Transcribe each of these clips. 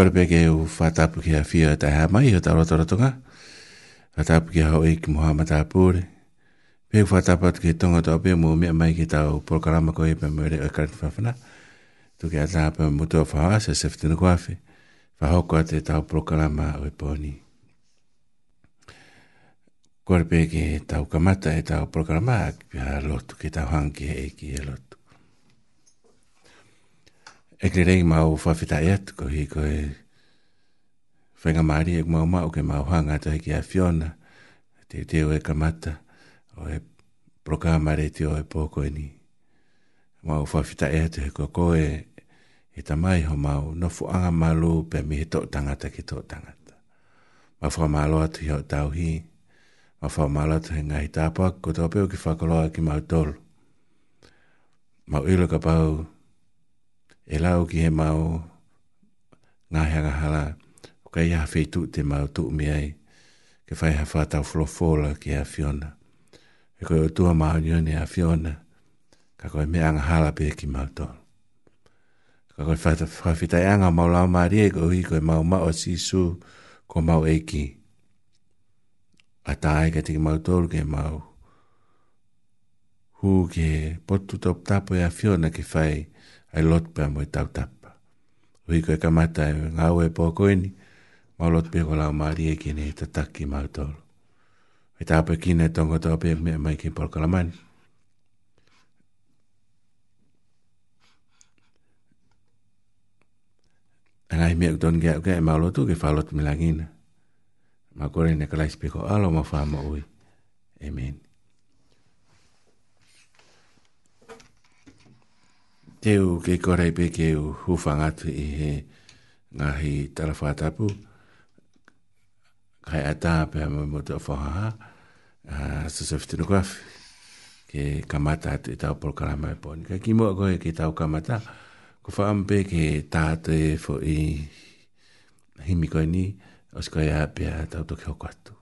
korpe ke u whatapu ki a whia ta hamai ya o ta rotora tonga. Whatapu ki hao i ki Muhammad Apure. Pei whatapu atu ki tonga tō pia mō mea mai ki tau porkarama koe pe mwere o karit whawhana. Tuki a pe mutua whaha se seftina kuafi. Whahoko ate tau porkarama o i pōni. Korpe ki tau kamata e tau porkarama ki pia lotu ki tau hanki e ki e lotu. e kere rei mau whawhitai e atu ko hi ko e whenga maari e mau mau ke mau hanga ta hiki a Fiona te teo e kamata o e programa re teo e pōko e ni mau whawhitai e atu he ko ko e he tamai ho mau nofu anga malu pe mi he tok tangata ki tok tangata ma whao malo atu hi o tau hi ma whao malo atu he ngai tāpua ko tō peo ki whakoloa ki mau tolu mau ilo ka pau mau ilo ka pau e lau ki he mau ngā heanga hala o ka iha whetu te mau tu umi ai ke whai ha whātau whlofola ki a Fiona. E koe o tua mau nione a Fiona ka koe me anga hala pia ki mau tolu. Ka koe whawhitai e anga mau lau maria e ko hi koe mau mau si su ko mau eki A tāi ka tiki mau tolu ke mau hu ke potu top tapo e a Fiona ke whai whai ai niin, lot pe mo tau tap wi ko ka mata e ngawe po ko ni ma lot pe ko la mari e kine te taki ma tol e ta pe kine tongo to pe me mai ki por kalaman Angai mi don ge ge ma lo tu ke falot milangin. Ma kore ne kalais pe ko alo ma fama ui. Amen. Eu ke korei pe ke u hufangatu i he ngahi tarawhātapu. Kai a tā pe hama mota o whahaha. Sa ah, sa whitinu kwaf. Ke kamata atu i tau polkarama e pōni. Kai ki mua koe ke tau kamata. Ko whaam pe ke tātu e fo i himi koe ni. Os koe a pe a tau toki hoko atu.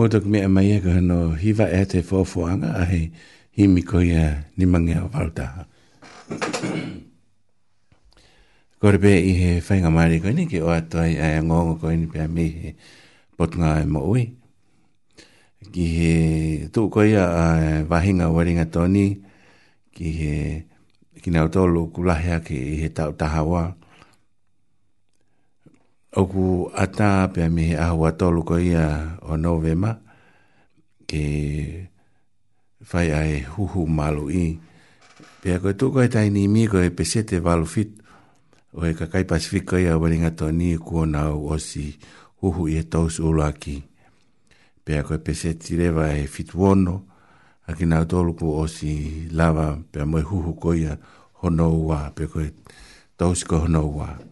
mo tuk mea mai e ka hano hiva e te whawhuanga a he himi ko ia ni mangi a wautaha. Ko re pe i he whainga maari ko ini ki o atoi a ngongo ko ini pe a me he potunga e mo ui. Ki he tuk ko ia a wahinga waringa toni ki he ki nao tolu kulahea ki he tau taha waa oku ata pe mi ahua tolu ko ia o novema ke fai ai huhu malu i pe ko tu ko e tai ni mi ko pe sete valu fit o e kakai pasifik ko ia wari ngato ni e ku ona o si huhu i e tos ulaki pe ko pe sete reva e fit wono a ki nau tolu ku o si lava pe mo huhu ko ia hono wa pe ko tos ko honoua wa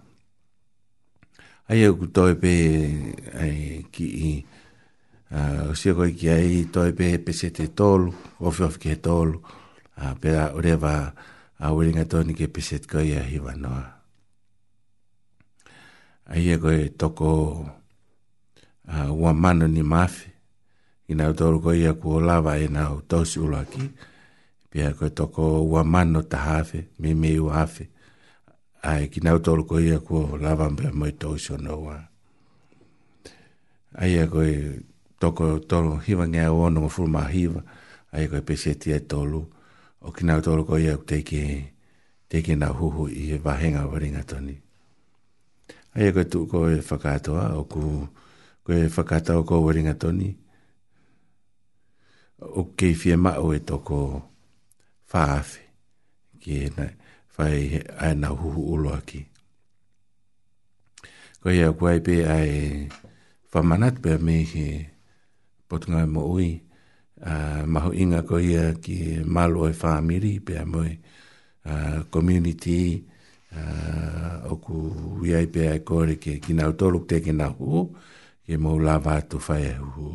ai au kutoe pe ai, ki i uh, usia koe ki ai toe pe pese te tolu ofi ofi ke tolu uh, pe a ure wa a ure nga toni ke pese te koe a hiwa noa ai e koe toko uh, ua mano ni mafi i nau tolu koe a kuo lava e nau tosi ulo aki pe a koe toko ua mano ta hafe me me u hafe ai ki nau tolu ko ia ko lava mbe mai to so no ai ia koe to ko hiva nge o no fu ma hiva ai ko pese ti ai e tolu o ki nau tolu ko ia te ki te ki na hu hu i va henga waringa toni ai ko tu ko e fakato a o ku ko e fakato ko waringa toni o ke fi ma o e to ko fa ki e nai fai ai na huhu ulo aki. Ko ia kuai pe ai fa pe me he potunga mo ui a maho inga ko ia ki malo e fa miri pe a moi a community a oku uiai pe ai e kore ke ki nau toluk te ki nau huhu ke mo la vatu fai e huhu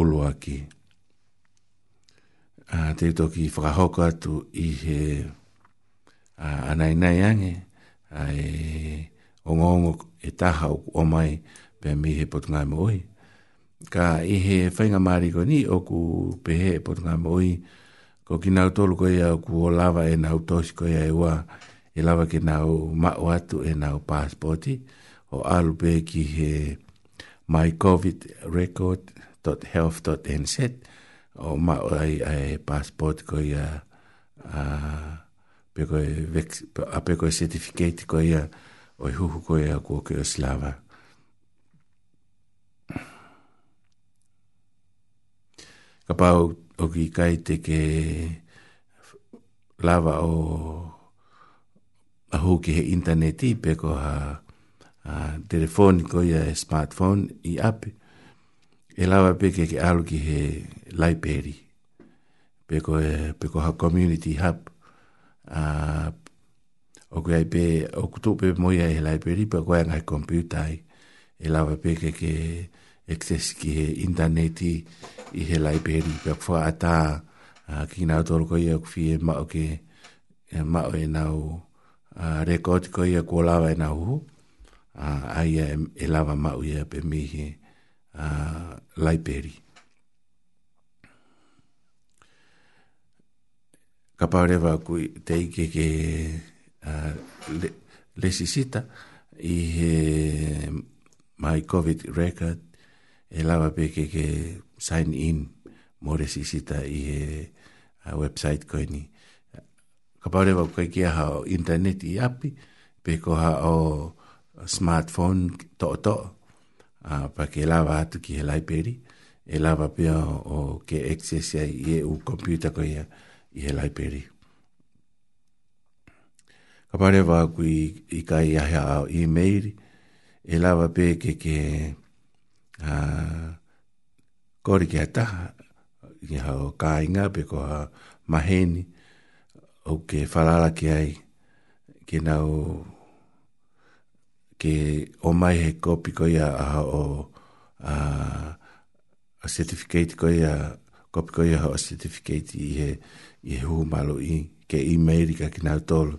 ulo aki. A te toki whakahoka tu i he... Uh, anai nei ange ai ongo eta e taha o, mai pe mi he pot ngai moi ka i he whainga maari ko ni o ku pe he pot ngai moi ko ki nau tolu ko ia ku o lava e nau tosi ko ia e wa e lava ki nau mao atu e nau pasporti o alu pe ki he mycovidrecord.health.nz o ma ai, ai pasporti ko ia a pe koe certificate koe ia o i huhu koe ia kua koe o slava. Ka pau o ki kai te ke lava o a hu ki he interneti pe ko ha a telefoni ko ia e smartphone i api e lava pe ke ke alu ki he library pe ko, pe ko ha community hub o ko ai pe o ko tope mo ia e lai pe ri pe ko ai computer ai e la pe ke ke access ki he internet i he lai pe ri pe fo ata ki na to ko ia ku fie ma o ke ma o e, e na o record ko ia ko la e na o ai e, e la ma o ia pe mi he lai pe ri ka pāre wā kui te ike ke uh, le, lesi sita i he my COVID record e lawa pe ke ke sign in mō resi sita i he uh, website koe ni. Ka pāre wā kui kia hao internet i api pe ko hao smartphone to to uh, pa ke lawa atu ki he library e lawa pe o, o ke access ai i e u computer koe ia. Uh, i he lai peri. Ka pare wāku i, i kai ahe ao i meiri, e lawa pē ke ke a, kori ke taha, i hao kā inga pe ko ha maheni, o ke wharara ki ai, ke nau ke o mai he kopi ko a o a, certificate ko ia kopiko ia hoa certificate i he, i he hu malo i ke i meiri ka kinau tolu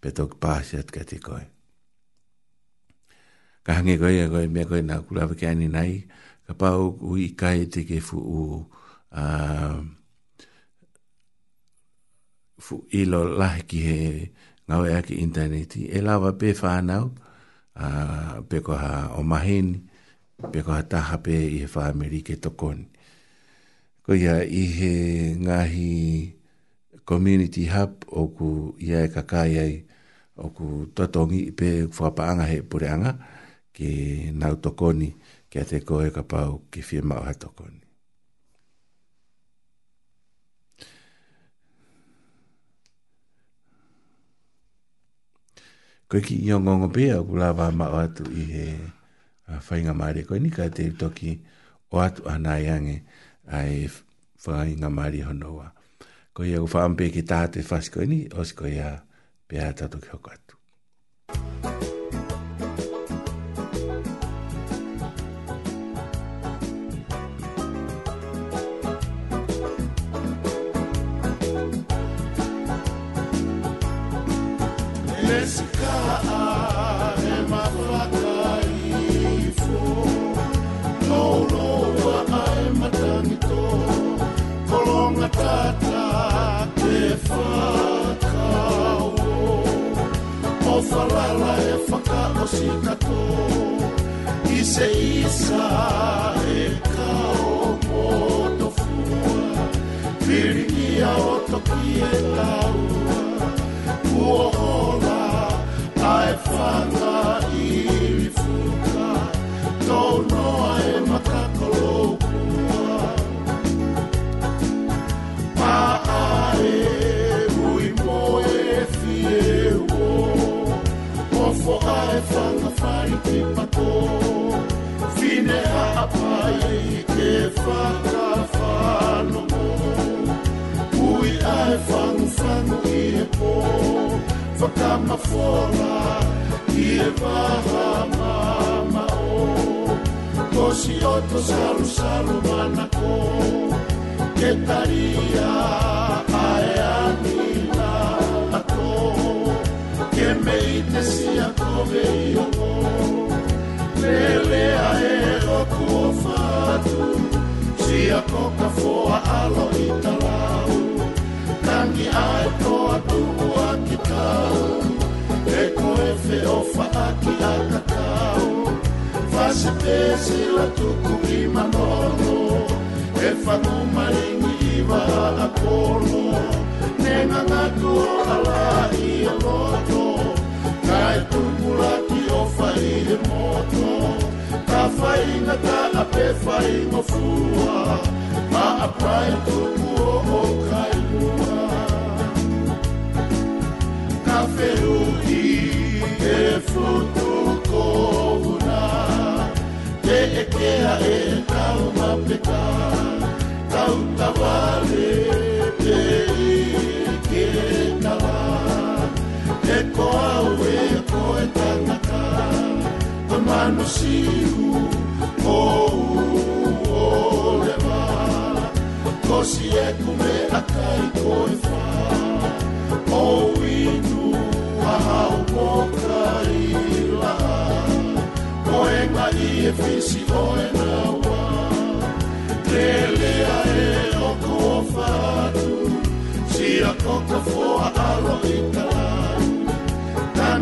pe tok pāsi at ka te koe. Ka hange koe a koe mea koe nā kulawa ke ani nai ka pau ui i kai te ke fu u uh, fu ilo lahi ki he ngau ea ki interneti e lawa pe whānau uh, pe koha o mahen pe koha taha pe i he whāmeri ke tokoni ko ia i he ngahi community hub o ku ia e kakai ai o ku tatongi i pe whapaanga he pureanga ki nau tokoni kia te koe ka pau ki whiema o he tokoni. Koe ki i o ngongo pe au kulawa ma o atu i he whainga maare. Koe ni ka te toki o atu anai ange. ai whai ngā mairi honoa. Ko ia u whaampe ki tā te whaskoini, os ko ia pēhā tatu ki hoko atu. Let's go. falala e whakao si kato I se isa e kao mō to fua Piringia o toki e taua Kua hola a e whanga i rifuka Tau noa e mata fora e evara mama o o si otto saru saru mana ko che taria a e a mi la la ko che me ite si a come io le le a e lo cuo fatu mi ia ko ka foa alo i talau Tangi ai toa tuku a ki tau E feo whiofa a ki a kakau Fase pesi la tuku i manono E fa whanu maringi iwa a kono Nenga ngatu o ala i a loto Kai tuku la ki fa i moto Ta fai na ta a pe fai mo fua Ma a prae tu o o kai lua Ka feu ki e futu ko una Te e kea e tau ma pe ta Tau ta vale pe i ke tala Te koa ue ko e tangata Te koa ue ko e tangata manusiu o oh, o oh, leva kosi e kume akai koifa o inu aha o boka ila o engali e fisi o enawa telea e o kofatu si a koka fo a alo itala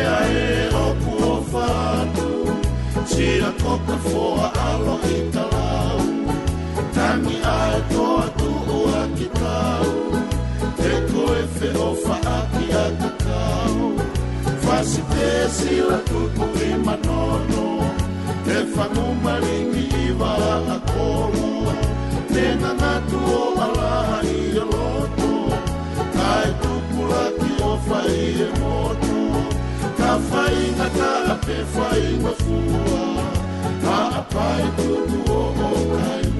ea e roku o whātu Tira koka fōa alo i ta lau Tangi a e toa tu o aki tau Te ko e whi o wha aki a ta tau Whasi te sila tupu i manono Te whanu maringi i wā a kōlo Tēnā ngātu o alaha i a loto Kai tupu laki o whai e mōlo whainga tala pe whainga fua Ka apai tu o o kaimu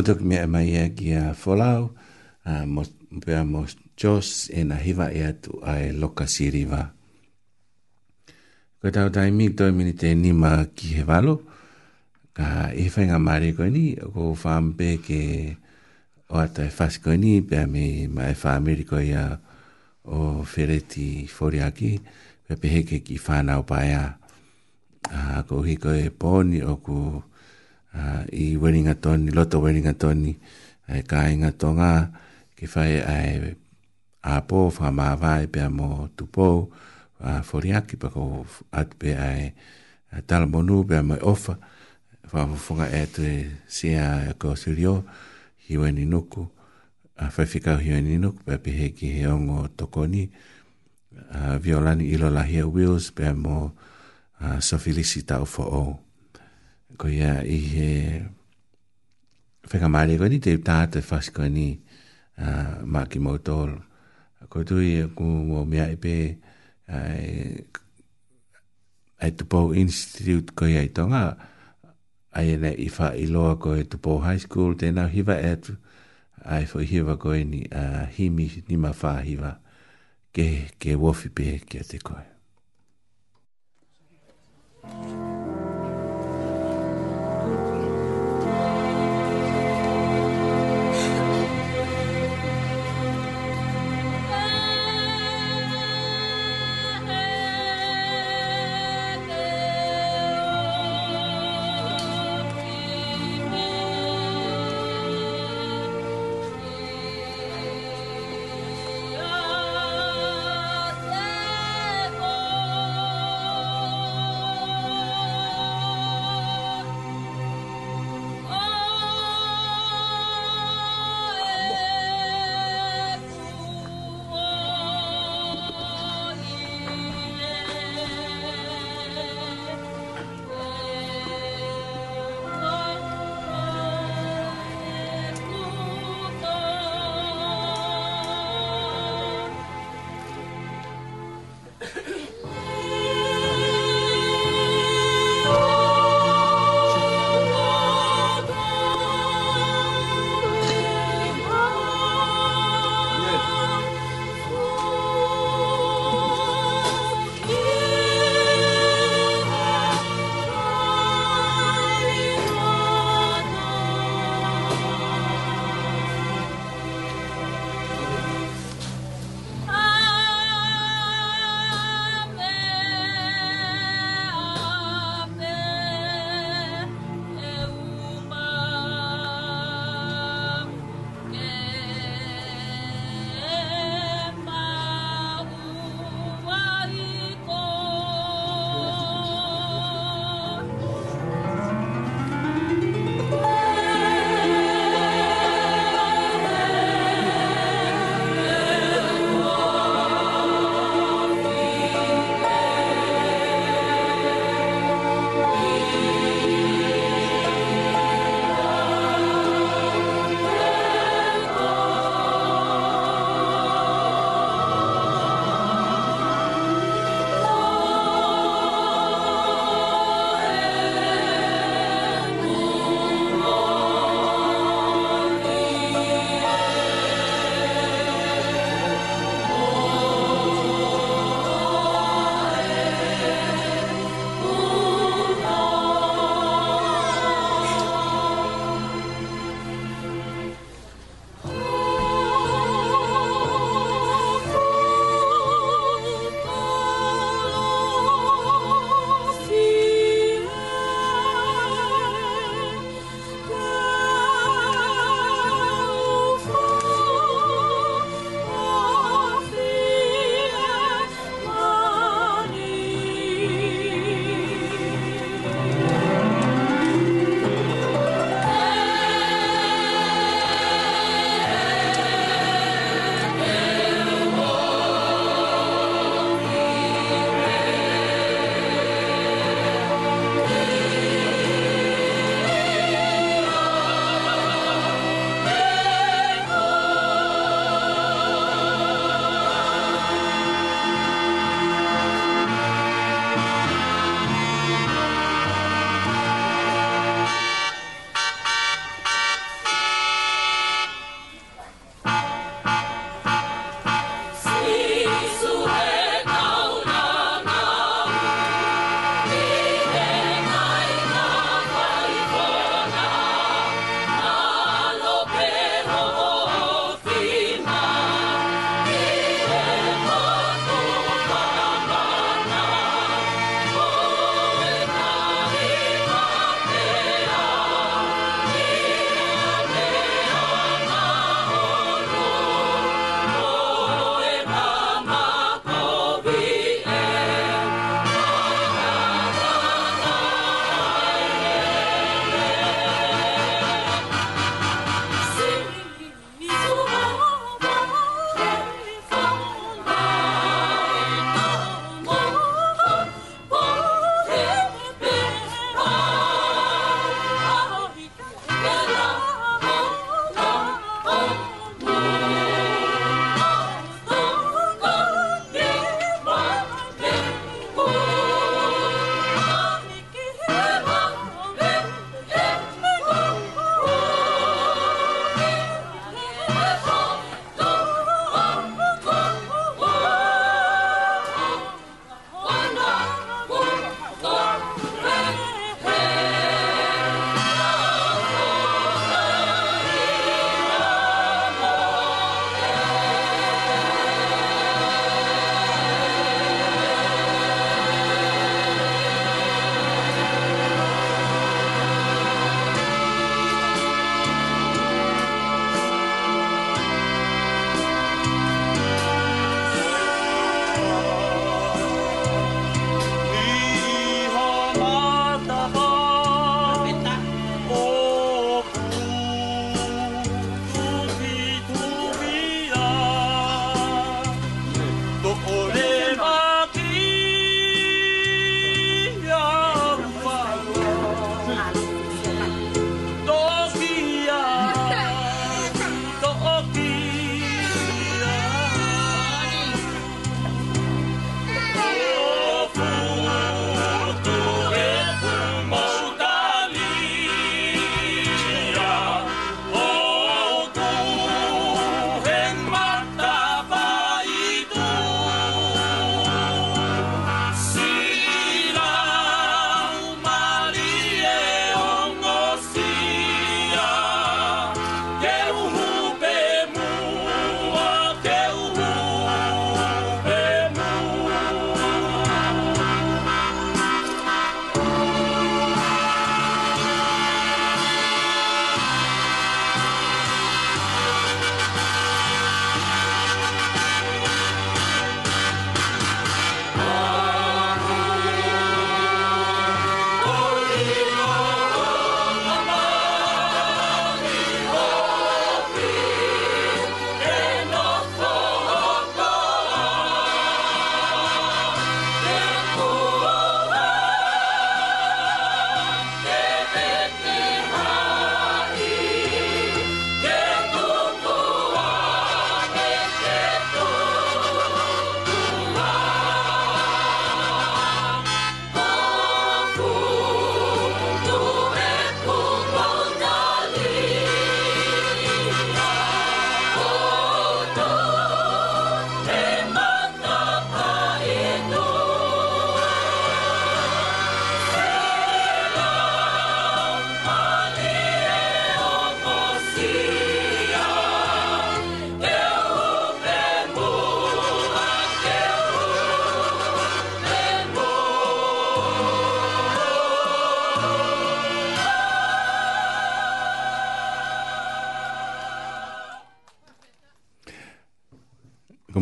motok mea mai e ki a folau, pia mo jos e na hiva e atu ai loka siriva. Ko tau tai mi toi mini te nima ki he valo, ka i e whainga mare koe ni, ko whaampe ke o ata e whas koe ni, pia me ma e whaamiri koe ia o whereti whoriaki, pia pe heke ki whanau pa ea. Ko hi koe pōni o ku whaamiri, Ah, i weringa toni, loto weringa toni, e ka inga tonga, ki whai ai a pō, whamāwai pia mō tupō, a whoriaki pako at pe ai a talamonu pia mō ofa, whamafunga e tre sia e kō sirio, hiwe ni nuku, a whaifika hiwe ni nuku, pia pihe ki he ongo tokoni, a violani ilo lahia wheels pia mō a sofilisi tau fo'o ko ia i he whekamare koe ni te tāte whasi koe ni mā ki mautoro. Ko tu i a e, ku mō mea i pē e, ai tupo institute koe ai tonga ai e nei i wha i loa koe tupo high school tēnau hiva e tu ai fo hiva koe ni himi ni ma wha hiva ke, ke wofi pē kia te koe. Thank you.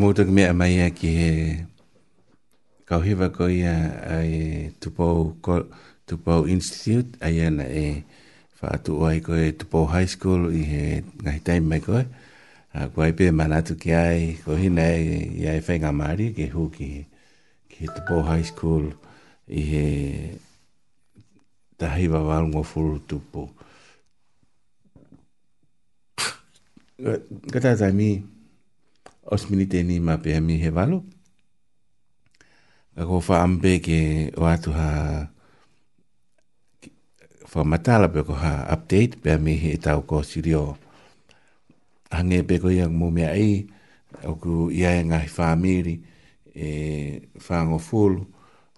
mōta ki mea mai a e ki he kauhiwa ko ia a e tupou, ko, tupou institute a iana e whaatu o ai koe tupou high school i he ngahi taim mai koe. A kua i pia manatu ki ai ko hina e i ai whainga Māori ke hū ki, ki he tupou high school i he tahiwa wārungo furu tupou. Gatatai mii. os pe mapehemi he valo ako faampe ke o atu ha faamatala pe ko ha update pe me he e tau ko sirio hange pe ko yang mo mea ai o ku ia e ngai whamiri e whangofulu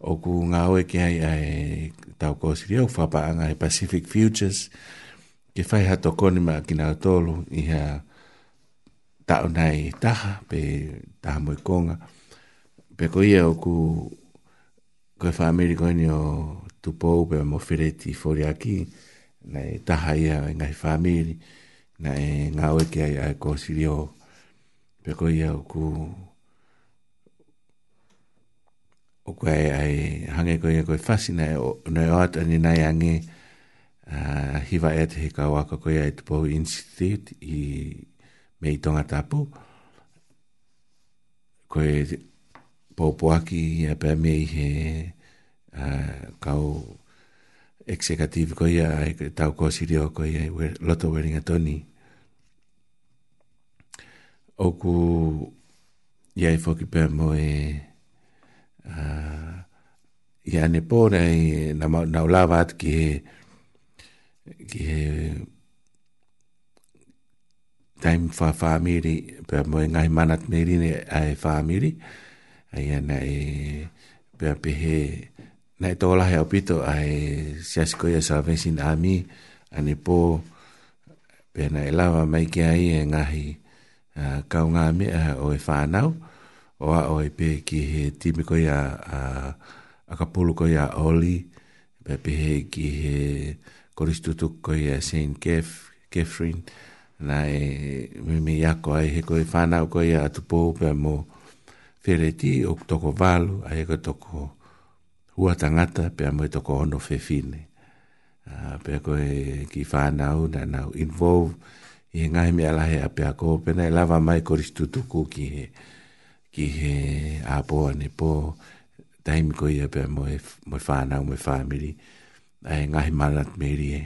o ku ngā oe ke ai ai e tau ko sirio whapaanga he Pacific Futures ke whai ha tokoni ma ki tolu i ha tau nei taha, pe taha mui konga. Pe ko ia o ku, ko e whaamiri ko ni o tupou, pe mo whireti fori aki, nei taha ia e ngai whaamiri, nei ngā oeke ai ai ko siri o. Pe ko ia o ku, o ku ai ai hange ko ia koe whasi, nei o, nei o ata ni nei ange, Uh, hiva e te hika waka koe ai te Institute i me i tonga tapu. Koe pōpōaki a pēr me i he uh, kau executive koe ia e tau kua siri o koe ia e loto wearing a toni. Oku ia e fōki pēr mo e uh, ia ne pōre na, na, na ulawa ki he ki he time fa family pe mo ngai manat meri ne ai family ai ana e pe pe he na to la he opito ai sias ko ya salvation ami ani po pe na elawa mai ke ai e ngahi kau ngā o e whānau, o a o e pē ki he timi ko ia akapulu ko oli, pe pē ki he koristutu ko ia na e me me yako ai he ko e fana ko ia tu po pe mo fereti o toko valu ai ko toko hua tangata pe mo toko ono fe fine a pe ko e ki fana o na na involve i nga me ala he pe ko pe na lava mai ko ristu tu ku ki he ki he a po ne po taimi ko ia pe mo e mo fana mo family ai nga he malat me ri e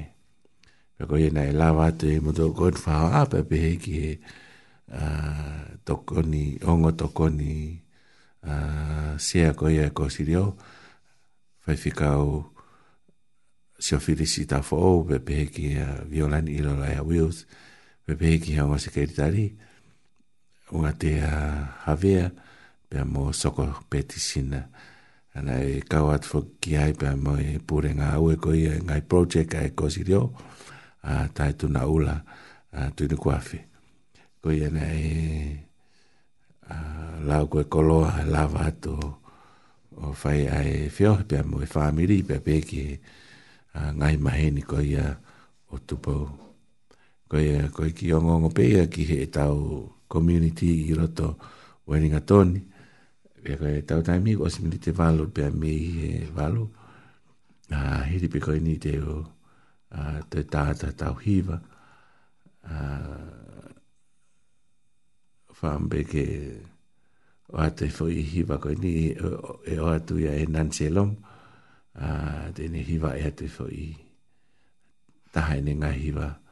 pe ko ina la va te mo to ko fa a pe pe ki a to e ko ni ongo to ko ni a se a ko ia ko si dio fa fi ka o se o felicita fo o pe pe ki a violan i lo la ia wills pe pe ki a mo se ke tari o a te a havea pe mo soko petisina ana e kawat fo ki ai pe mo e pure nga au e ko ia e ngai project ai e ko si dio a tai tu na ula a tu ni kuafi ko ia na e a la ko e koloa la o fai ai fio pe mo e famili pe pe ngai mai ni ko ia o tu po ko ia ko i ki ongo ngo pe ia ki he e tau community i roto wenga toni pe ko e tau tai mi o te valo pe mi e valo a hiri pe ko ni te o uh, te tātā tau hiva, uh, whaambe ke o atu i hiva koe ni, e, e o atu ia e Nancy Lom, uh, te ni hiva e atu i fo i tahaine ngā hiva. Uh,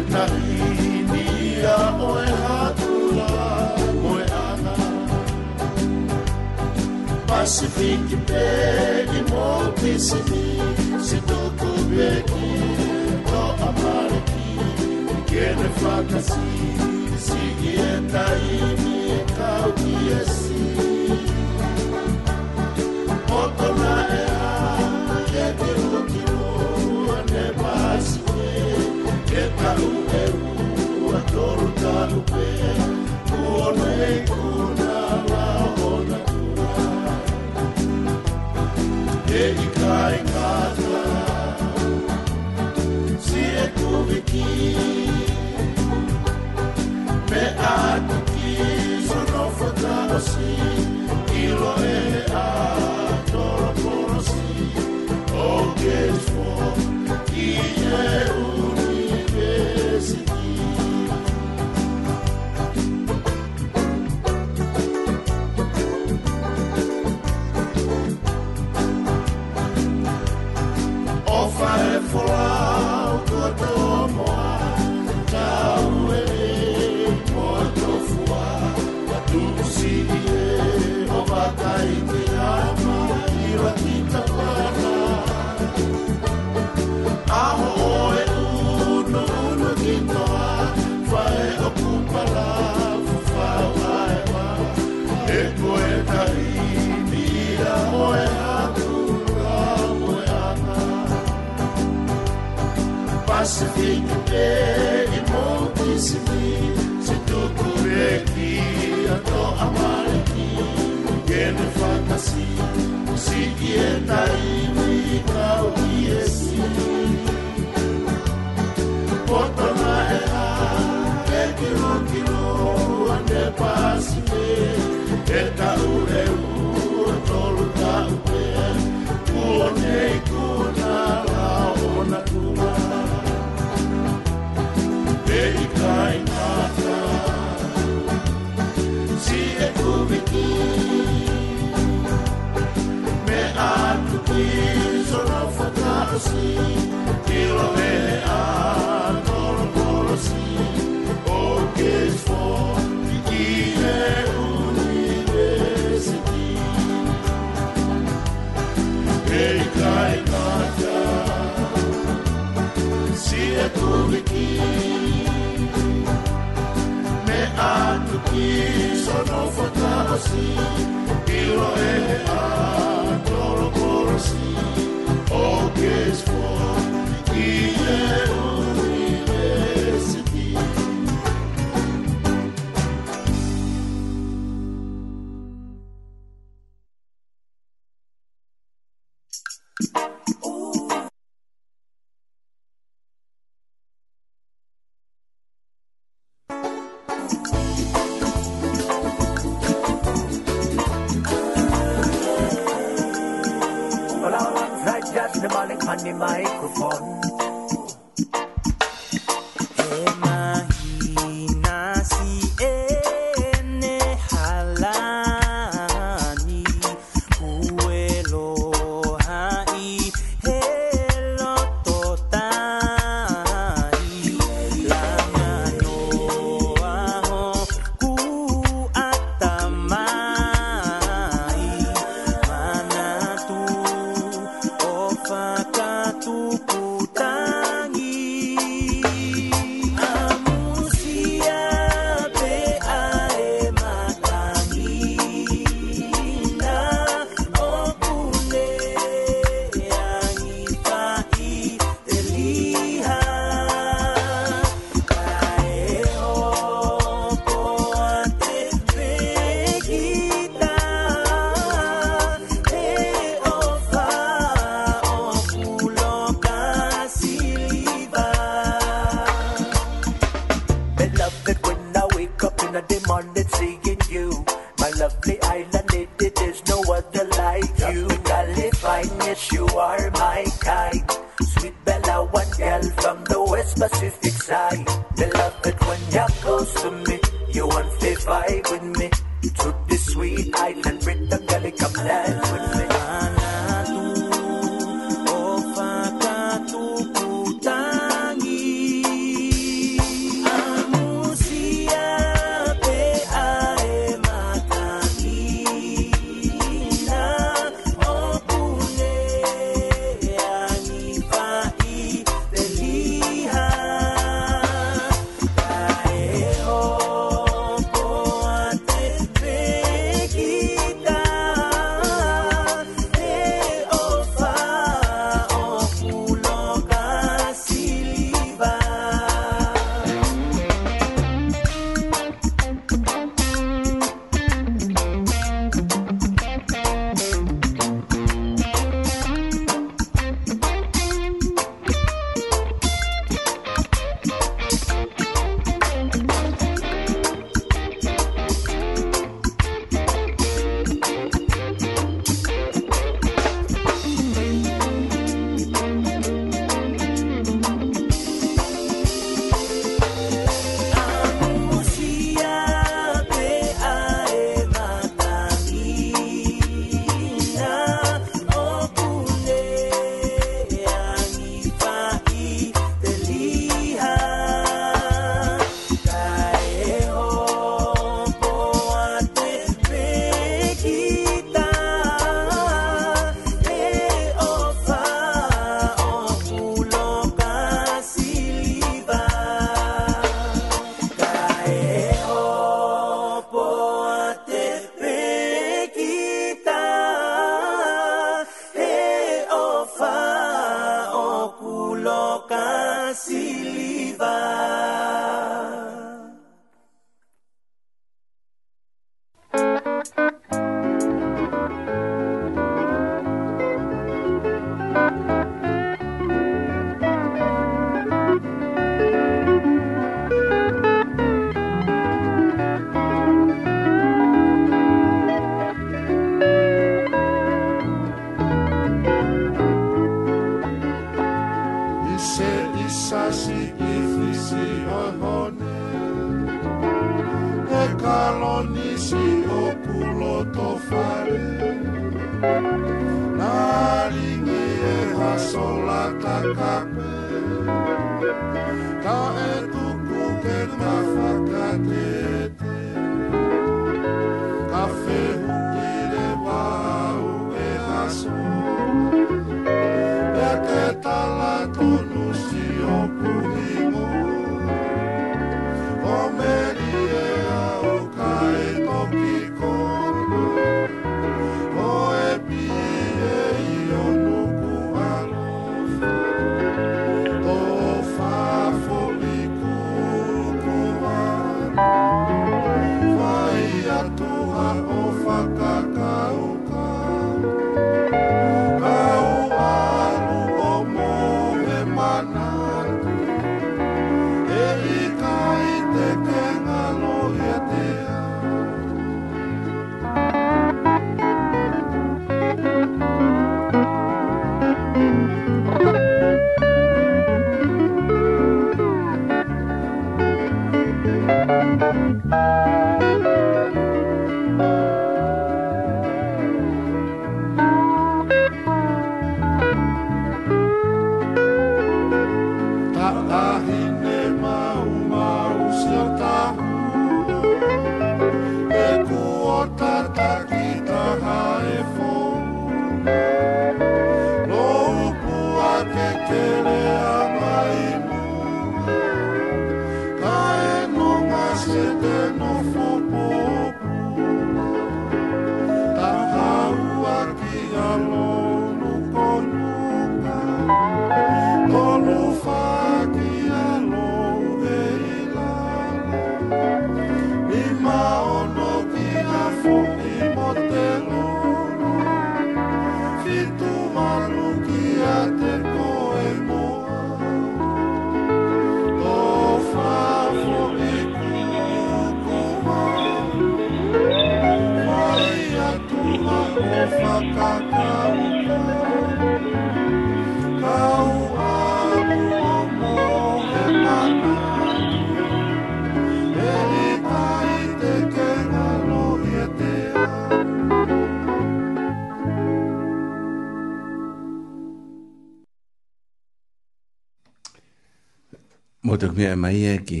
tuk mea mai e ki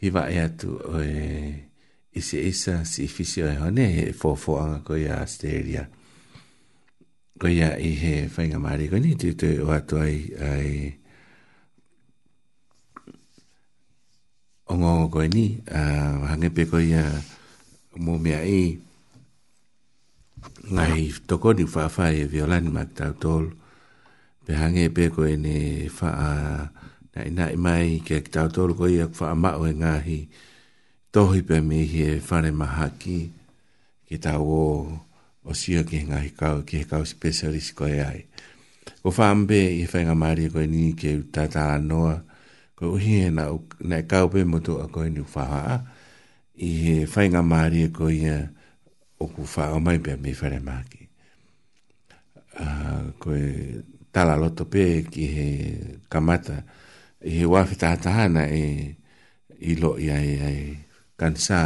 hiwa e atu o e isi isa si fisio e hone he fōfōanga ko ia Asteria. Ko ia i he whainga maari ko ni tūtu o atu ai ai ongongo ko ni uh, hangepe ko ia mō mea i ngai toko ni whawhai e violani mak tau tolu pe hangepe ko e ne wha na ina i mai ke ki tau tolu ko ia kwa ama o e ngahi tohi pe me hi e whare maha ki ki tau o o sio ki he ngahi kau ki he kau spesialis ko e ai ko whaambe i whainga maria ko e ni ke utata anoa ko uhi e na, na e kau pe motu a ko e ni whaha i he whainga maria e ko ia o ku wha o mai pe me whare maha ki uh, ah, ko e tala loto pe ki he kamata ki i he wafi tātahana e i lo i ai ai kansā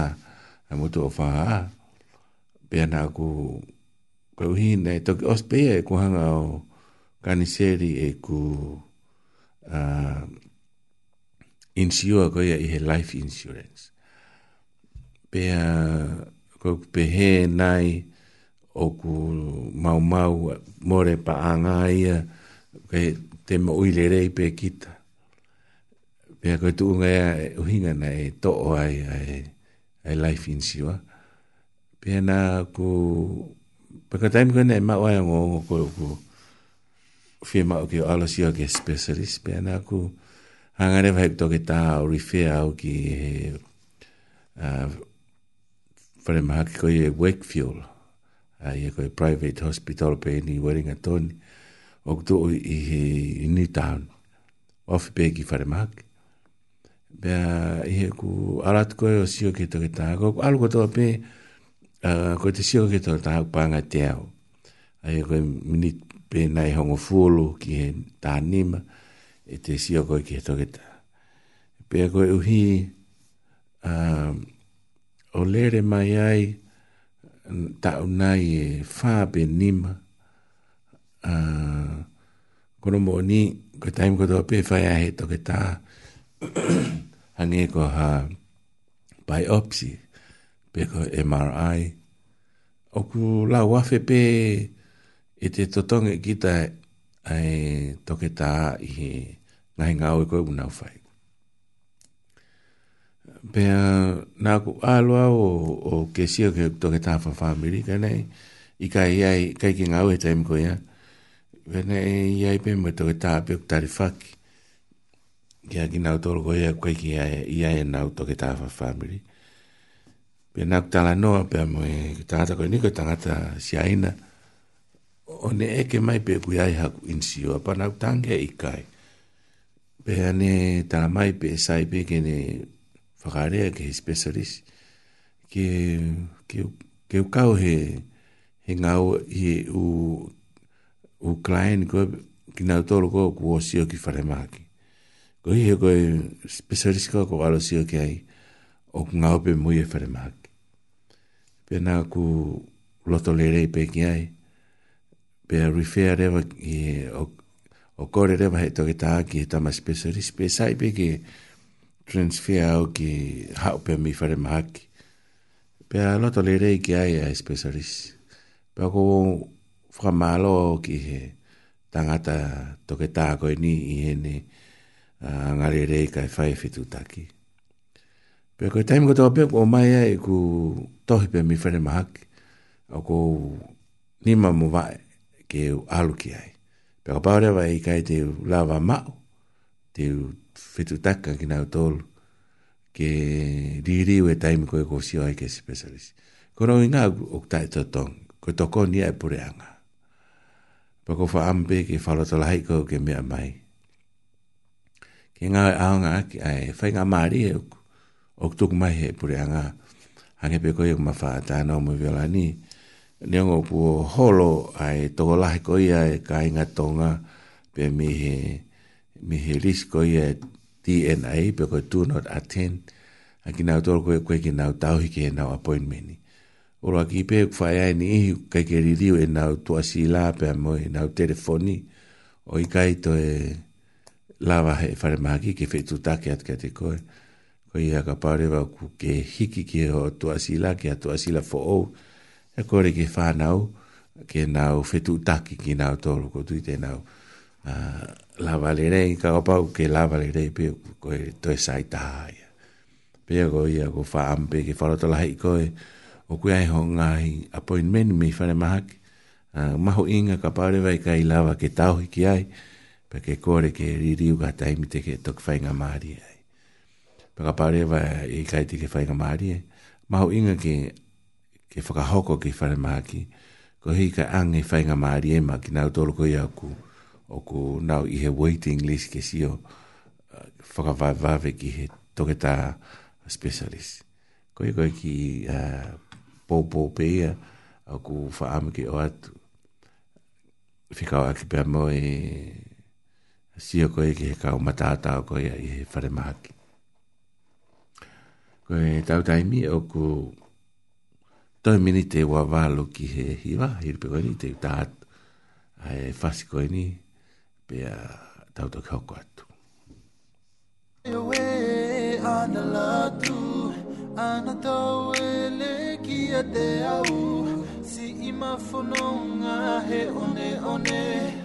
a mutu o whaha pia nā ku kau hina e toki ospea e kuhanga o kaniseri e ku uh, insiua koia i he life insurance pia kau ku pehe nai o ku maumau more pa angaia ke te mo uilerei pe kita pe ko tu nga e u hinga na e to ai ai ai life in siwa pe na ko pe ka time ko na ma wa ngo ko ko fi ma ko ala siwa ke specialist pe na ko hanga ne vai to ke ta refer au ki ah pre ma ko ye wakefield ai e ko private hospital pe ni wearing a ton ok to i new town of pe ki fare be ko he ku arat ko o sio ki to kita ko alu ko to pe ko te sio ki to ta ha pa nga te ao ai ko mini pe nai hongo fulu ki he ta nim e te sio ko ki to kita pe ko u hi o lere mai ai ta unai e fa be nim a kono mo ni ko taim ko to pe fa ya he to kita hangi ko ha biopsy pe ko MRI o ku la wafe pe e te totonge kita ai toke ta i ngai ngau e ko una fai pe na ku alo o o ke si o ke toke ta fa family ka nei i kai ai kai ki ngau e taim ko ya Vene i ai pe mwetoketa apio kutari faki ke aki nau toro koe a koe ki ia e nau toke tā wha whamiri. Pia nau kutala noa, pia moe ki tangata koe ni koe tangata si aina, o ne eke mai pe kui ai haku insi oa, pa nau tange e i kai. Pia ne tala mai pe sai pe ke ne whakarea ke specialist, ke, ke, ke ukau he, he ngau i u, u klien koe, ki nau toro koe kuo sio ki whare maki ko he ko specialist ko ko alo si ok ai o nga ope muy fermak pe na e ku lo tolere pe ki ai pe refer de ba ki o o kore de ba to ta ki ta ma specialist pe sai pe ki transfer e o ki ha ope mi fermak pe lo tolere ki ai a specialist pe ko fra malo ki tangata toketa ko ni i ni, ni uh, ngare rei kai whae whetu taki. Pea koe taimi katoa pia ko mai ai ku tohi pia mi whare mahaki o ko nima mo vae ke u aluki ai. Pea ko paurea wai i kai te u lava mao te u whetu taka ki nau tolu ke ririu e taimi koe ko sio ai ke specialist. Ko rau inga o kutai tōtong, koe toko ni ai pureanga. Pea ko wha ampe ke whalotolahi ko ke mea mai ke nga anga ki ai fai nga mari e ok tuk mai he pure anga ange pe ko yo ma fa ta no mo viola ni ne ngo pu holo ai to la ko ia e ka inga tonga pe mi he mi he ris ko ia DNA e pe ko do not attend aki na to ko ko ki na tau hi ke na appointment Ora ki pe fai ai ni kai ke ri e na tuasila pe mo na telefoni o i kai to e lava he whare maki ke whetu take at kia te koe. Ko i haka pāre wau ku ke hiki ki ho tu asila ki a tu asila fo ou. E kore ke whanau ke nau whetu take ki nau tōru ko tui te nau uh, ah, lava le rei ka opau ke lava le rei pio ko e toi sai tāia. Pia ko i ko wha ampe ke wharoto lahi koe o kui ai ho ngāhi appointment mi whare maki. Uh, maho inga ka pāre wai ka i lava ke tauhi ki ai. Uh, pe ke kore ke ririu ga taimi te ke tok fai nga maari ai. Pe ka pare wa i e kai te ke fai nga maari ai. Maho inga ke, ke whakahoko ke whare maaki, ko hei ka ange fai nga maari ai maki nau tolu koi au ku, o ku nau i he waiting list ke si o uh, whakavavave ki he toketa specialist. Koe koe ki uh, pōpō pēia, au ku whaamu ki o atu. Whikau aki pia mo e sio koe ki he kau matātau koe i he whare mahaki. Koe tau taimi o ku toi mini te wā ki he hiwa, hirpe koe ni te utahat, ai whasi koe ni, pia tau tau kau koe atu. E e ki a te au, si ima whanonga he one one,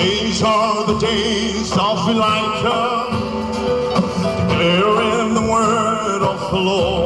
These are the days of Elijah, declaring the word of the Lord.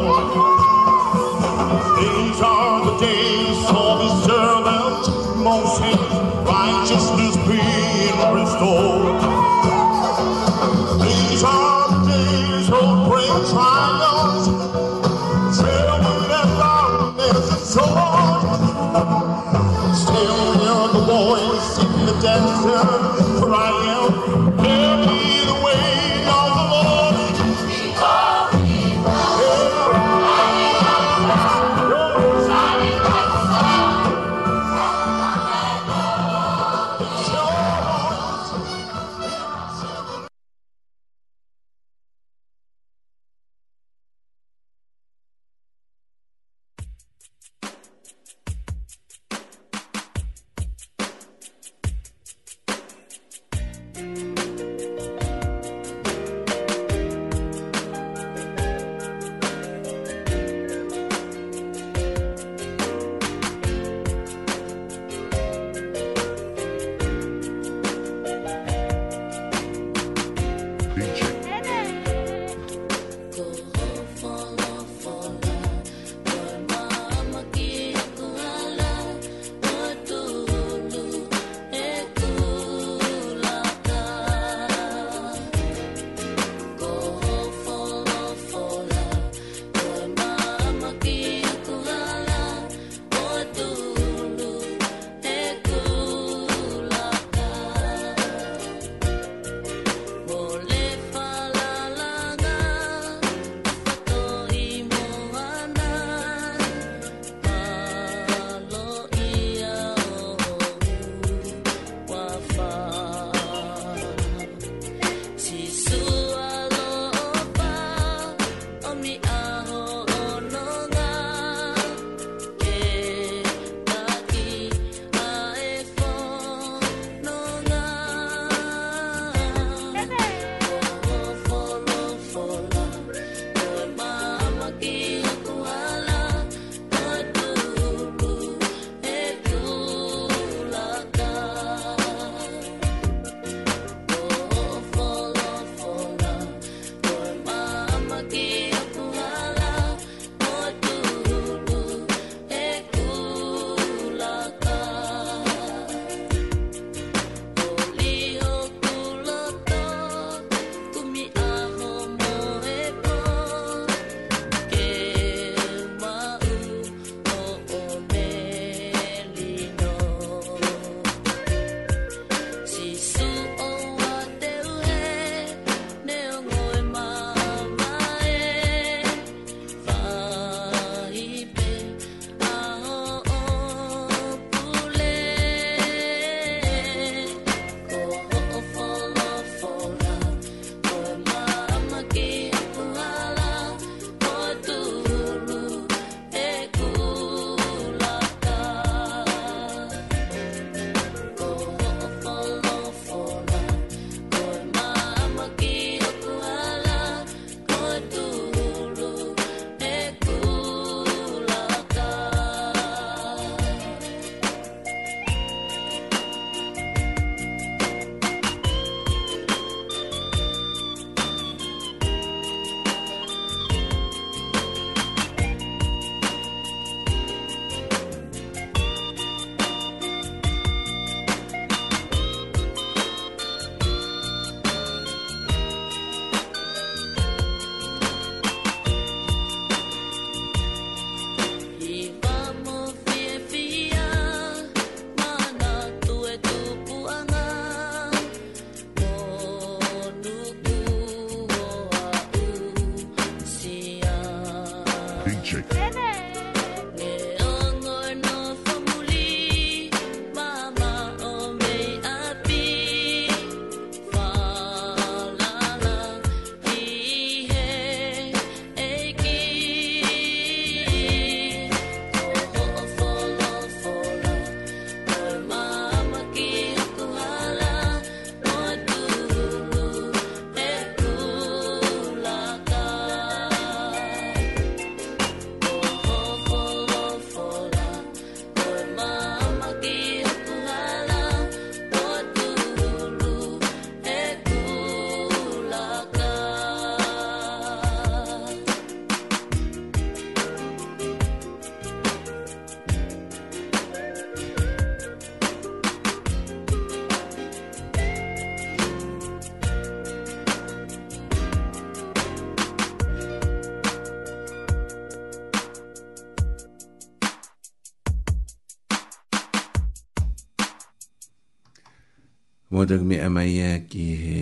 Mōtak me amaia ki he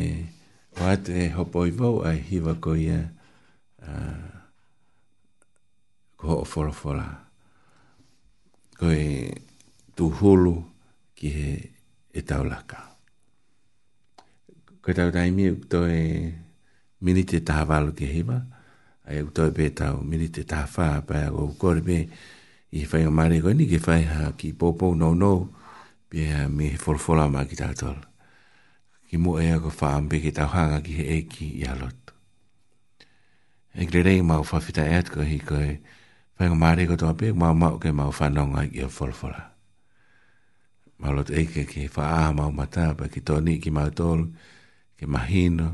wāt e hopo i vau a hiwa ko ia ko ho o wholawhola. Ko e tūhulu ki he e taulaka. Ko e tau taimi uk to e minite tāwalu ki hiwa, e a e uk to e pē tau minite tāwha, pa e o kore pē i he whai o mare koe ni ki whai ha ki pōpō nou nou, pē ha mi he wholawhola ma ki tātola ki mo e ago fa ambe ki tau hanga ki he eki i alot. E kre rei mau fa fita e atko hi koe, fai ngā mare koto ape, mau mau ke mau fa nonga ki a folfola. Mau lot eke ki fa aha mau mata, pa ki toni ki mau tolu, ki mahino,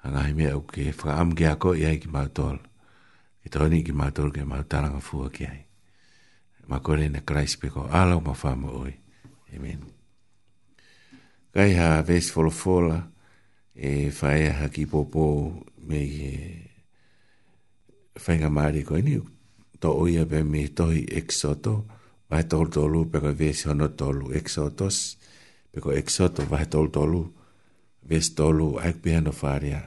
hanga hi mea uke, fa am ki ako i ai ki mau tolu, ki toni ki mau tolu ke mau taranga fua ki ai. Ma kore ne kreis peko alau ma fa mo oi. Amen. Amen kai ha vesi folofola e whae ha ki popo me e whainga maari koe ni to oia pe me tohi exoto vai tolu tolu pe koe vesi hono tolu exotos pe koe exoto vai tolu tolu vesi tolu aik pia no whaarea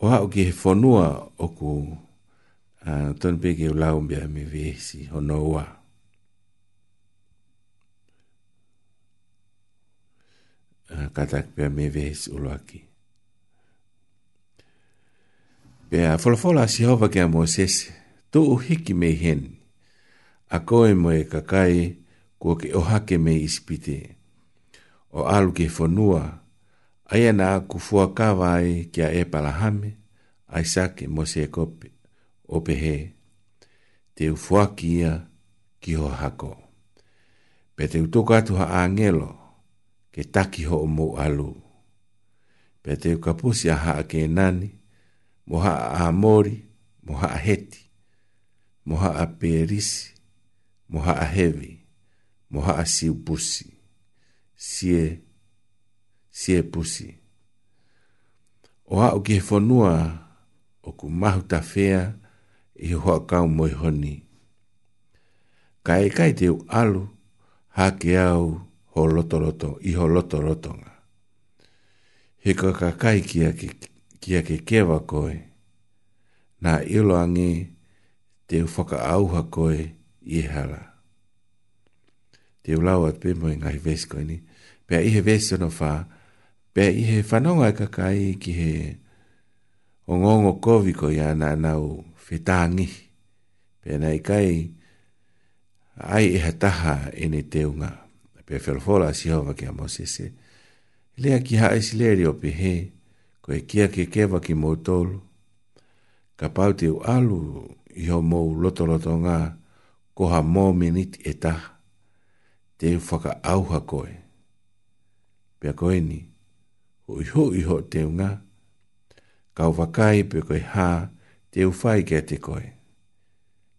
o hao ki he whanua oku uh, tonu pe ki ulaumbia me vesi hono ua hono ua Eh, katak pia me vehis uloaki. Pia folofola si hova kia Moses, tu uhiki me hen, a koe moe kakai kua ke ohake me ispite, o alu ke fonua, aia na aku fua kawai kia e palahame, aisake mose e kope, pehe, te ufuaki ki ho hako. Pe te utoka tu ha angelo, ke taki ho o mo alu. Pea te uka pusi a haa ke nani, mo haa a mori, mo haa heti, mo haa perisi, mo haa hevi, mo haa siu pusi, sie, sie pusi. O haa uki he fonua o ku mahu ta fea i hoa kau moi honi. Kai kai te u alu, hake au, hake au, ho loto roto, i ho loto roto nga. He ko ka kai kia ke, kia ke kewa koe, nā ilo angi te whaka auha koe i e hala. Te ulau at pēmo i ngai vēs koe ni, pēr i he vēs ono whā, pēr i he whanonga e ka kai ki he o ngongo kovi koe ia nā nau whetāngi, pēr nai kai ai e hataha ene teunga. ngā pe fer fora si ho va ke mo se se le a ki ha es le ri o pe he ko e ki ke ke va ki motol ka pau te alu i ho mo loto loto nga ko ha mo minit eta te fa ka au ha ko e pe ko e ni o i ho i ho te nga ka va kai pe ko ha te u fai ke te ko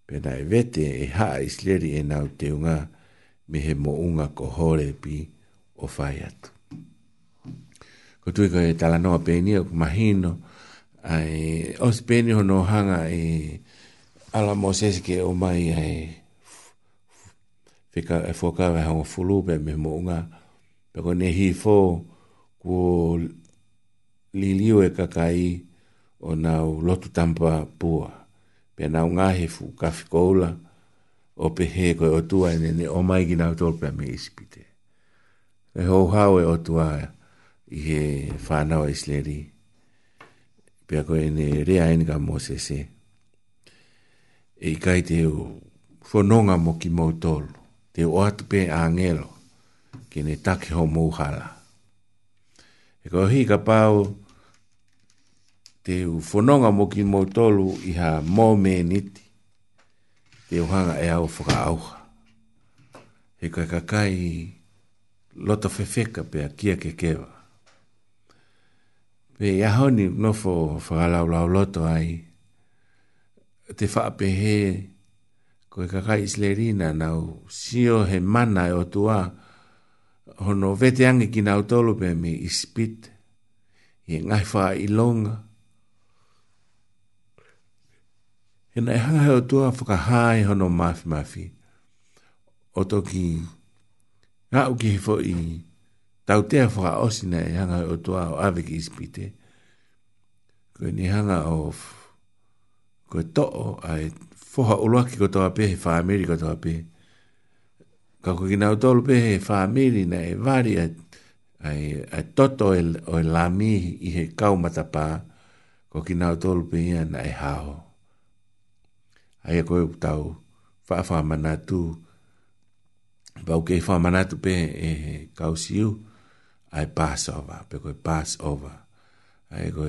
pe na e vete e ha es le ri e na te nga e me he mo'unga ko hore pi o fai atu. Ko tui ko e tala noa penia, ko mahino, ai, os penia hono hanga e ala mo sese ke o mai ai, fika e fokawe hanga fulupe me mo'unga, peko ne hi fo ko liliu e kakai o nau lotu tampa pua, pe nau ngahi fu kafi koula, ko o pe koe o tua e nene o mai ki nau tolpea me isipite. E hou hau e o tua i he whanau e sleri. Pea koe e ne rea e nga mo se E i kai te u whanonga mo ki mou tolu. Te u atu pe a ngelo ki ne take ho mou hala. E koe hi ka pau te u whanonga mo ki mou tolu i ha mou me niti e o hanga e au whaka auha. He kai kakai lota whewheka pe a kia ke kewa. Pe i ahoni nofo whakalau lau loto ai, te whaape he koe kakai islerina nau sio he mana e o tua hono vete ki nau tolu pe me ispit, i ngai wha i longa, e nei hanga heo tua whakahai hono mafi mafi. O toki, ngā uki he fo i tau tea whaka osi nei hanga heo tua o awe ki ispite. Koe ni hanga o koe to'o ai foha uluaki ko toa pehe, wha amiri ko toa pehe. Ka koe ki nau tolu pehe, wha amiri nei vari ai, ai toto e, o e lami i he kaumatapa ko ki nau tolu pehe nei haho ai e ko eu tau fa fa mana tu ba ke fa mana pe e, e kausiu ai pass over pe ko pass over ai ko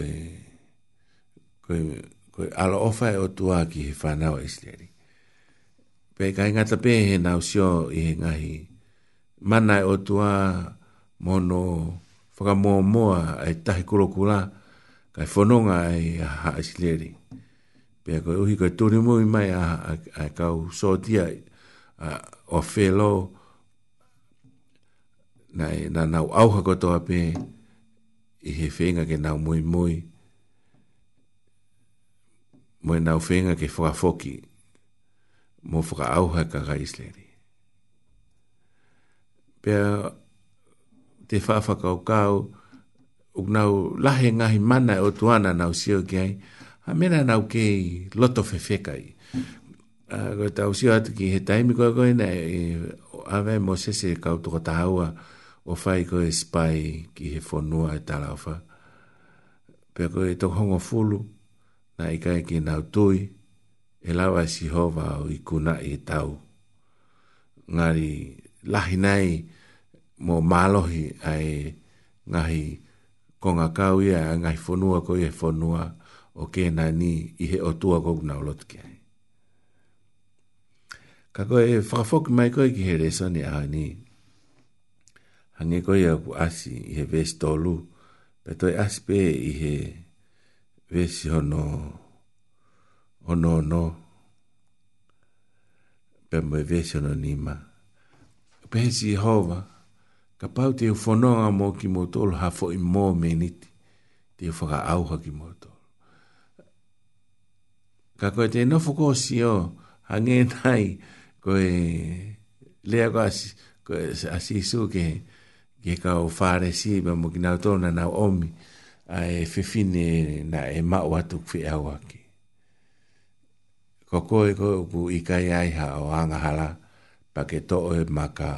ko ko alo ofa e o tua ki fa na o isleri pe kai nga tape he na usio i he ngahi mana o tua mono fa moa mo ai tahi kulokula kai fononga ai ha isleri ai pia koe uhi koe tūne mui mai a, a, a kau sotia a, o whelo nai na nau auha kotoa pē i he whenga ke nau mui mui mui nau whenga ke whakafoki mō whaka auha ka ka isleri pia te whawhakau kau uknau lahe ngahi mana e o tuana nau sio ki hai okay? a mena nau ke loto fefeka i. A koe tau sio atu ki he taimi koe koe na e ave mo se se kautuko tahaua o fai koe spai ki he fonua e tala ofa. Pea koe e hongo fulu na i kai ki nau tui e lawa e si hova o i kuna i e tau. Ngari lahi nai mo malohi ai e ngahi konga kau ia ngahi fonua koe e fonua koe o ke na ni i he o tua kou na olot ki ai. Ka koe e whakafoki mai koe ki he reso ni aha ni. Hange koe au ku asi i he ves tolu, pe toi asi pe i he vesi hono ono no. Pe mo e vesi hono nima. Pe he si e hova, ka pau te u whanonga mo ki mo tolu hafo i mō meniti, te u whaka auha ki mo tolu ka koe te nofo ko si o hange nai koe lea ko asi koe asi su ke ke ka o whare si ba mo ki nau tōna nau omi a e whiwhine na e mau atu kwe au ake ko koe koe ku ikai ai ha o angahala pa ke to e maka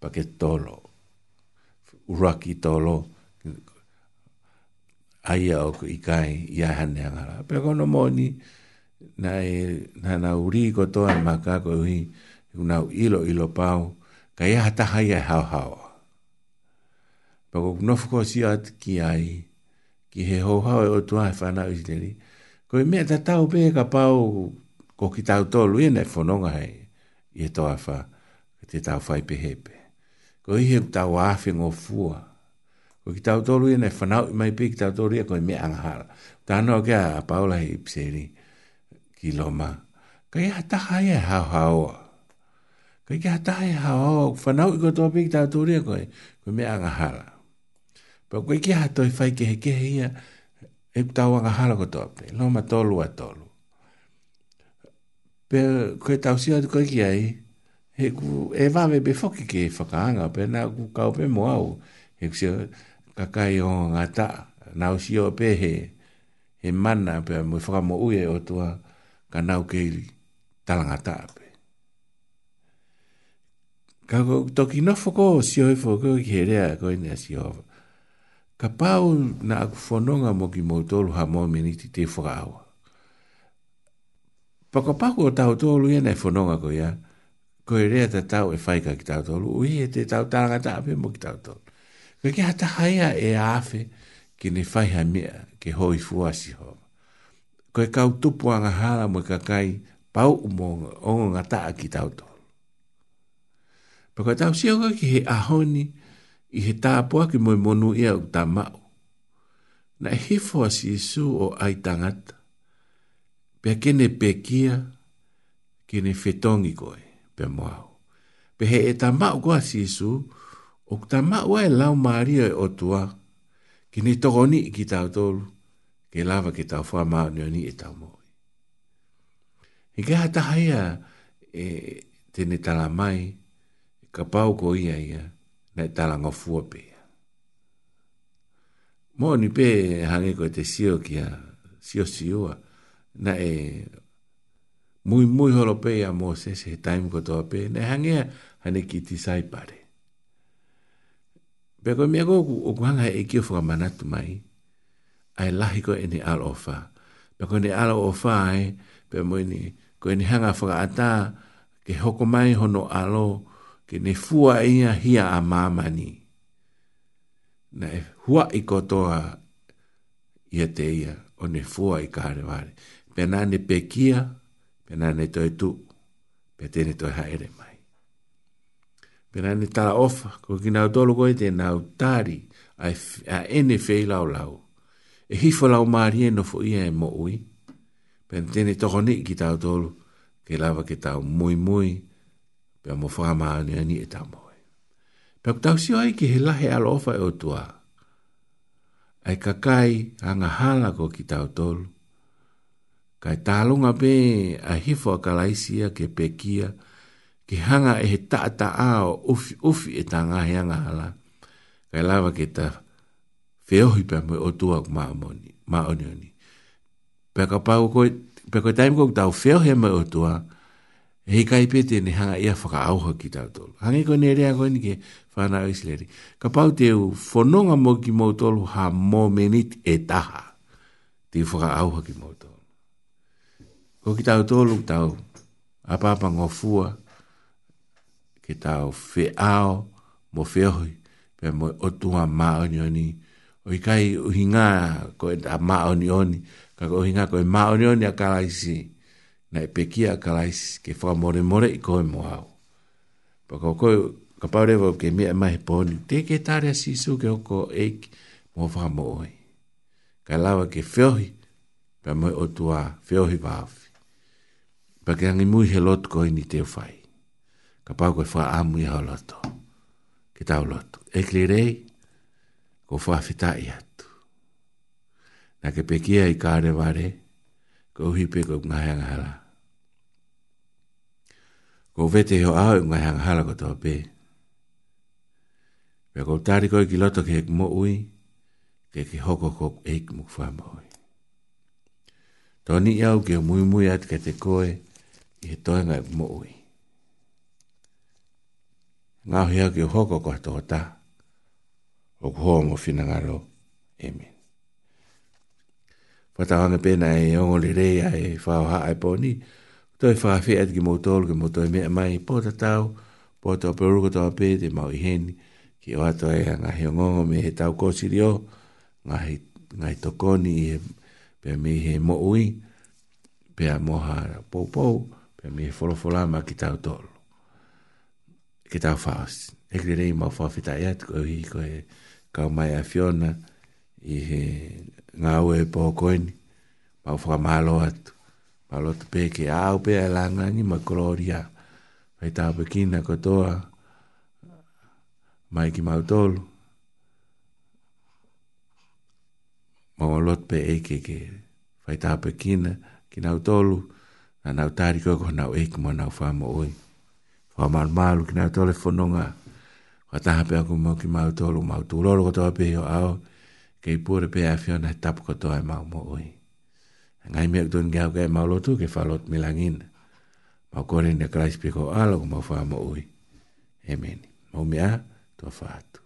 pa ke tolo uraki tolo aia o ku ikai i ahane angahala pe kono moni ni na e na na uri ko to an maka ko hi una ilo ilo pau ka ya ta ha ya ha ha pero no fu si at ki ai ki he ho ha e o to e ai fa na u deli ko me ta ta u pe ka pau ko ki ta u to lu ne fo no ga e e to afa te ta fa pe he pe ko i he ta wa fe ngo fu ko ki ta u to lu e ne fa na mai pe ki ta to ri ko me an ha ta no ga pa u pseri ki loma. Ka ia hataha ia e hao hao. Ka ia hataha ia e hao hao. Whanau i kotoa pek tā tūria koe. Koe mea anga hala. Pa koe ki hato i whai kehe kehe ia. E tau anga hala kotoa pek. Loma tolu a tolu. Pe koe tau sia tu koe ki ai. He ku e vawe be foki ke e whakaanga. Pe nā ku kau pe mo au. He ku sia kakai o ngā ta. Nā usio pe he. He mana pe mo whakamo ue o tua. He ka nau keiri talanga tāpe. Ka ko toki nofo ko si oi e fo ko ki herea ko ine si oi. Ka pau na aku whanonga mo ki mautolu ha mo meniti te whakaawa. Pako pako o tau tolu ia nei whanonga ko ia, ko i rea te tau e whaika ki tau tolu, ui e te tau taranga tāpe mo ki tau tolu. Ka ki hata haia e afe ki ne whaiha mea ke hoi fuasi hoa ko e kau tupu anga hala mo kakai pau umo o nga taa ki tau to. Pako tau si au ki he ahoni i he tāpua ki moi monu ia u tā mau. Na e he fua si isu o ai tangata. Pea kene pekia, kene fetongi koe, pea moau. Pea he e tā mau kua si isu, o tā mau e lau maria e otua, kene togoni ki tau tolu e lava ke tau wha maa nio ni e tau moi. I ke hata haia e tene tala mai, e ka pau ko ia ia, na e tala ngofua pia. Mo ni pe hange ko te sio kia, sio sioa, na e mui mui holo pe ia mo se se he taimu ko toa pe, na e hange ia hane ki ti sai pare. Pe ko mea ko, o kuhanga e kio whakamanatu mai, ai lahi ko ini alo fa pe ko ni alo fa ai pe mo ni ko ni hanga fa ata ke hoko mai hono alo ke ne fua ia hia a mama na e hua i ko toa ia te o ne fua i kare wale pe na ne pe kia pe na ne toi tu pe tene toi haere mai pe na ne tala ofa ko ki nau tolo koe te nau tari a ene fei lau lau e hifo lau marie no fo ia e mo ui. Pe tene toko ni ki tau tolu, ke lava ke tau mui mui, pe mo fo hama ane ani e tau moe. Pe ak tau sio ai ki he lahe alo ofa e otua, ai kakai anga hala ko ki tau tolu, kai talunga pe a hifo a kalaisia ke pekia, ke hanga e he taata a o ufi, ufi e tanga he anga hala, kai lava ke tau, feohi pe mo o tua ma moni ma oni oni pe ka pa ko pe ko taim ko ta o mo o tua e ka ipe te ne hanga ia faka au ho ki ta to hanga ko ne rea ko ni ke fa na o isleri ka pa te u fononga mo ki mo to lu ha mo menit e taha te faka au ho ki mo to ko ki ta to lu ta o a pa pa ngo fua ki ta o fe ao mo feohi pe mo o tua ma oni oni ni oi kai uhi ngā koe e a mā oni oni, ka ko uhi ngā ko e mā oni a karaisi, na e pekia a karaisi, ke whaka more more i koe mo hau. Pa ko koe, ka pau rewa ke mea mai he pōni, te ke tāre a sisu ke hoko eik mō whaka mo oi. Ka lawa ke whiohi, pa moe o tua whiohi pāwhi. Pa ke angi mui he lotu koe ni te whai. Ka pau koe whaka amui hau loto. Ke tau loto. Ekli rei, ko whawhita i atu. Nā ke pekia i kāre ware, ko uhi pe ko ngahangahala. Ko vete hio au i ngahangahala ko tō pē. Pea ko tāri koi ki loto ke hek mo ui, ke ke hoko ko eik mu whamboi. Tōni iau ke mui mui atu ke te koe, i he toenga i mo ui. Ngāhia ke hoko ko tō tā. hoko ko tō tā o ku hoa mo ngaro. Amen. Whatahanga pēna e ongo li rei ai haa e pōni, to e whaafi at ki mōtolu ki mōtō e mea mai pō tatau, pō tō peruka tō ape te mau i heni, ki o ato e ngā he ongongo me he tau kōsi rio, ngā he tokoni i he pē me he mo ui, pē a moha pōpou, pē me he wholofolama ki tau tōlu. Ki tau whaos. Ek rei mau whaafi tai atu ko hi ko he, ka mai a fiona i he ngā ue pō koini ma u whakamalo atu malo atu peke a au pē ai langangi ma koloria pai tā pekina kotoa mai ki mautolu ma u alot pē eke ke pai tā pekina ki nautolu na nautari koko nau eke mo nau whamo oi whamalmalu ki nautole fononga whamalmalu a taha pe aku mau ki mau tolu mau tūloro katoa pe hio au ke i pūre pe awhio na he tapu katoa e mau mo ui. Ngai mea kutu ngeau ke e mau lotu ke whalot milangin. Mau kore ne kreis piko alo ku mau wha mo ui. Amen. Mau mea tua whātu.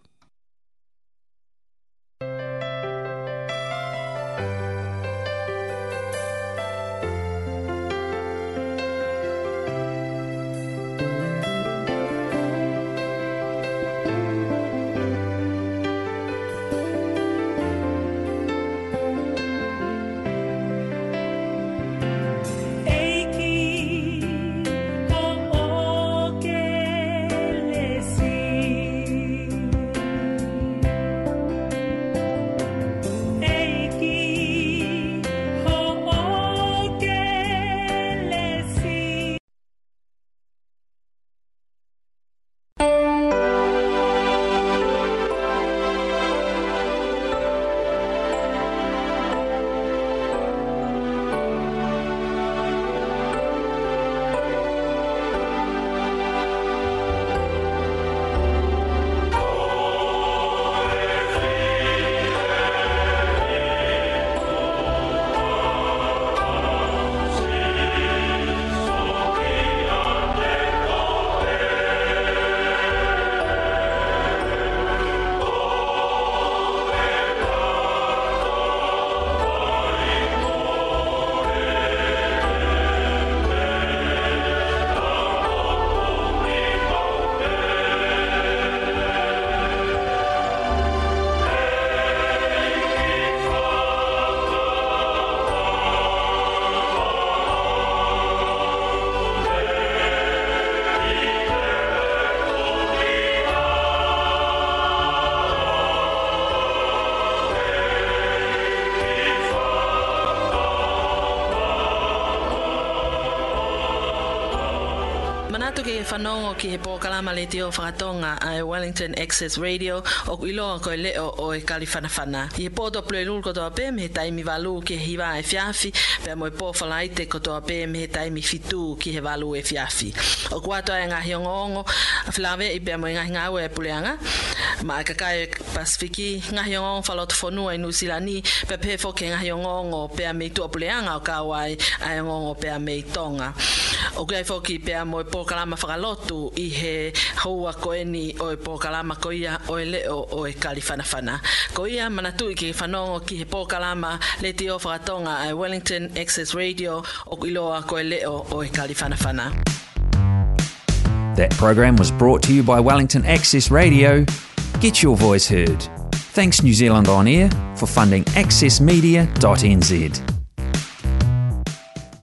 e whanongo ki he pōkalama le a Wellington Access Radio o I he pōto plue lulu kotoa pē me ki e fiafi pe mo pē me fitu ki he e fiafi. O e ngahi ongo i pe mo ngahi ngāua e ma Pasifiki ngahi ongo Nusilani pe pē ngahi ongo pe o kāwai ongo pe O pea mo i he koeni o ko ia o e leo o e Ko ia manatu i ki ki he le o Wellington Access Radio o iloa ko e leo o e That program was brought to you by Wellington Access Radio. Get your voice heard. Thanks New Zealand On Air for funding accessmedia.nz.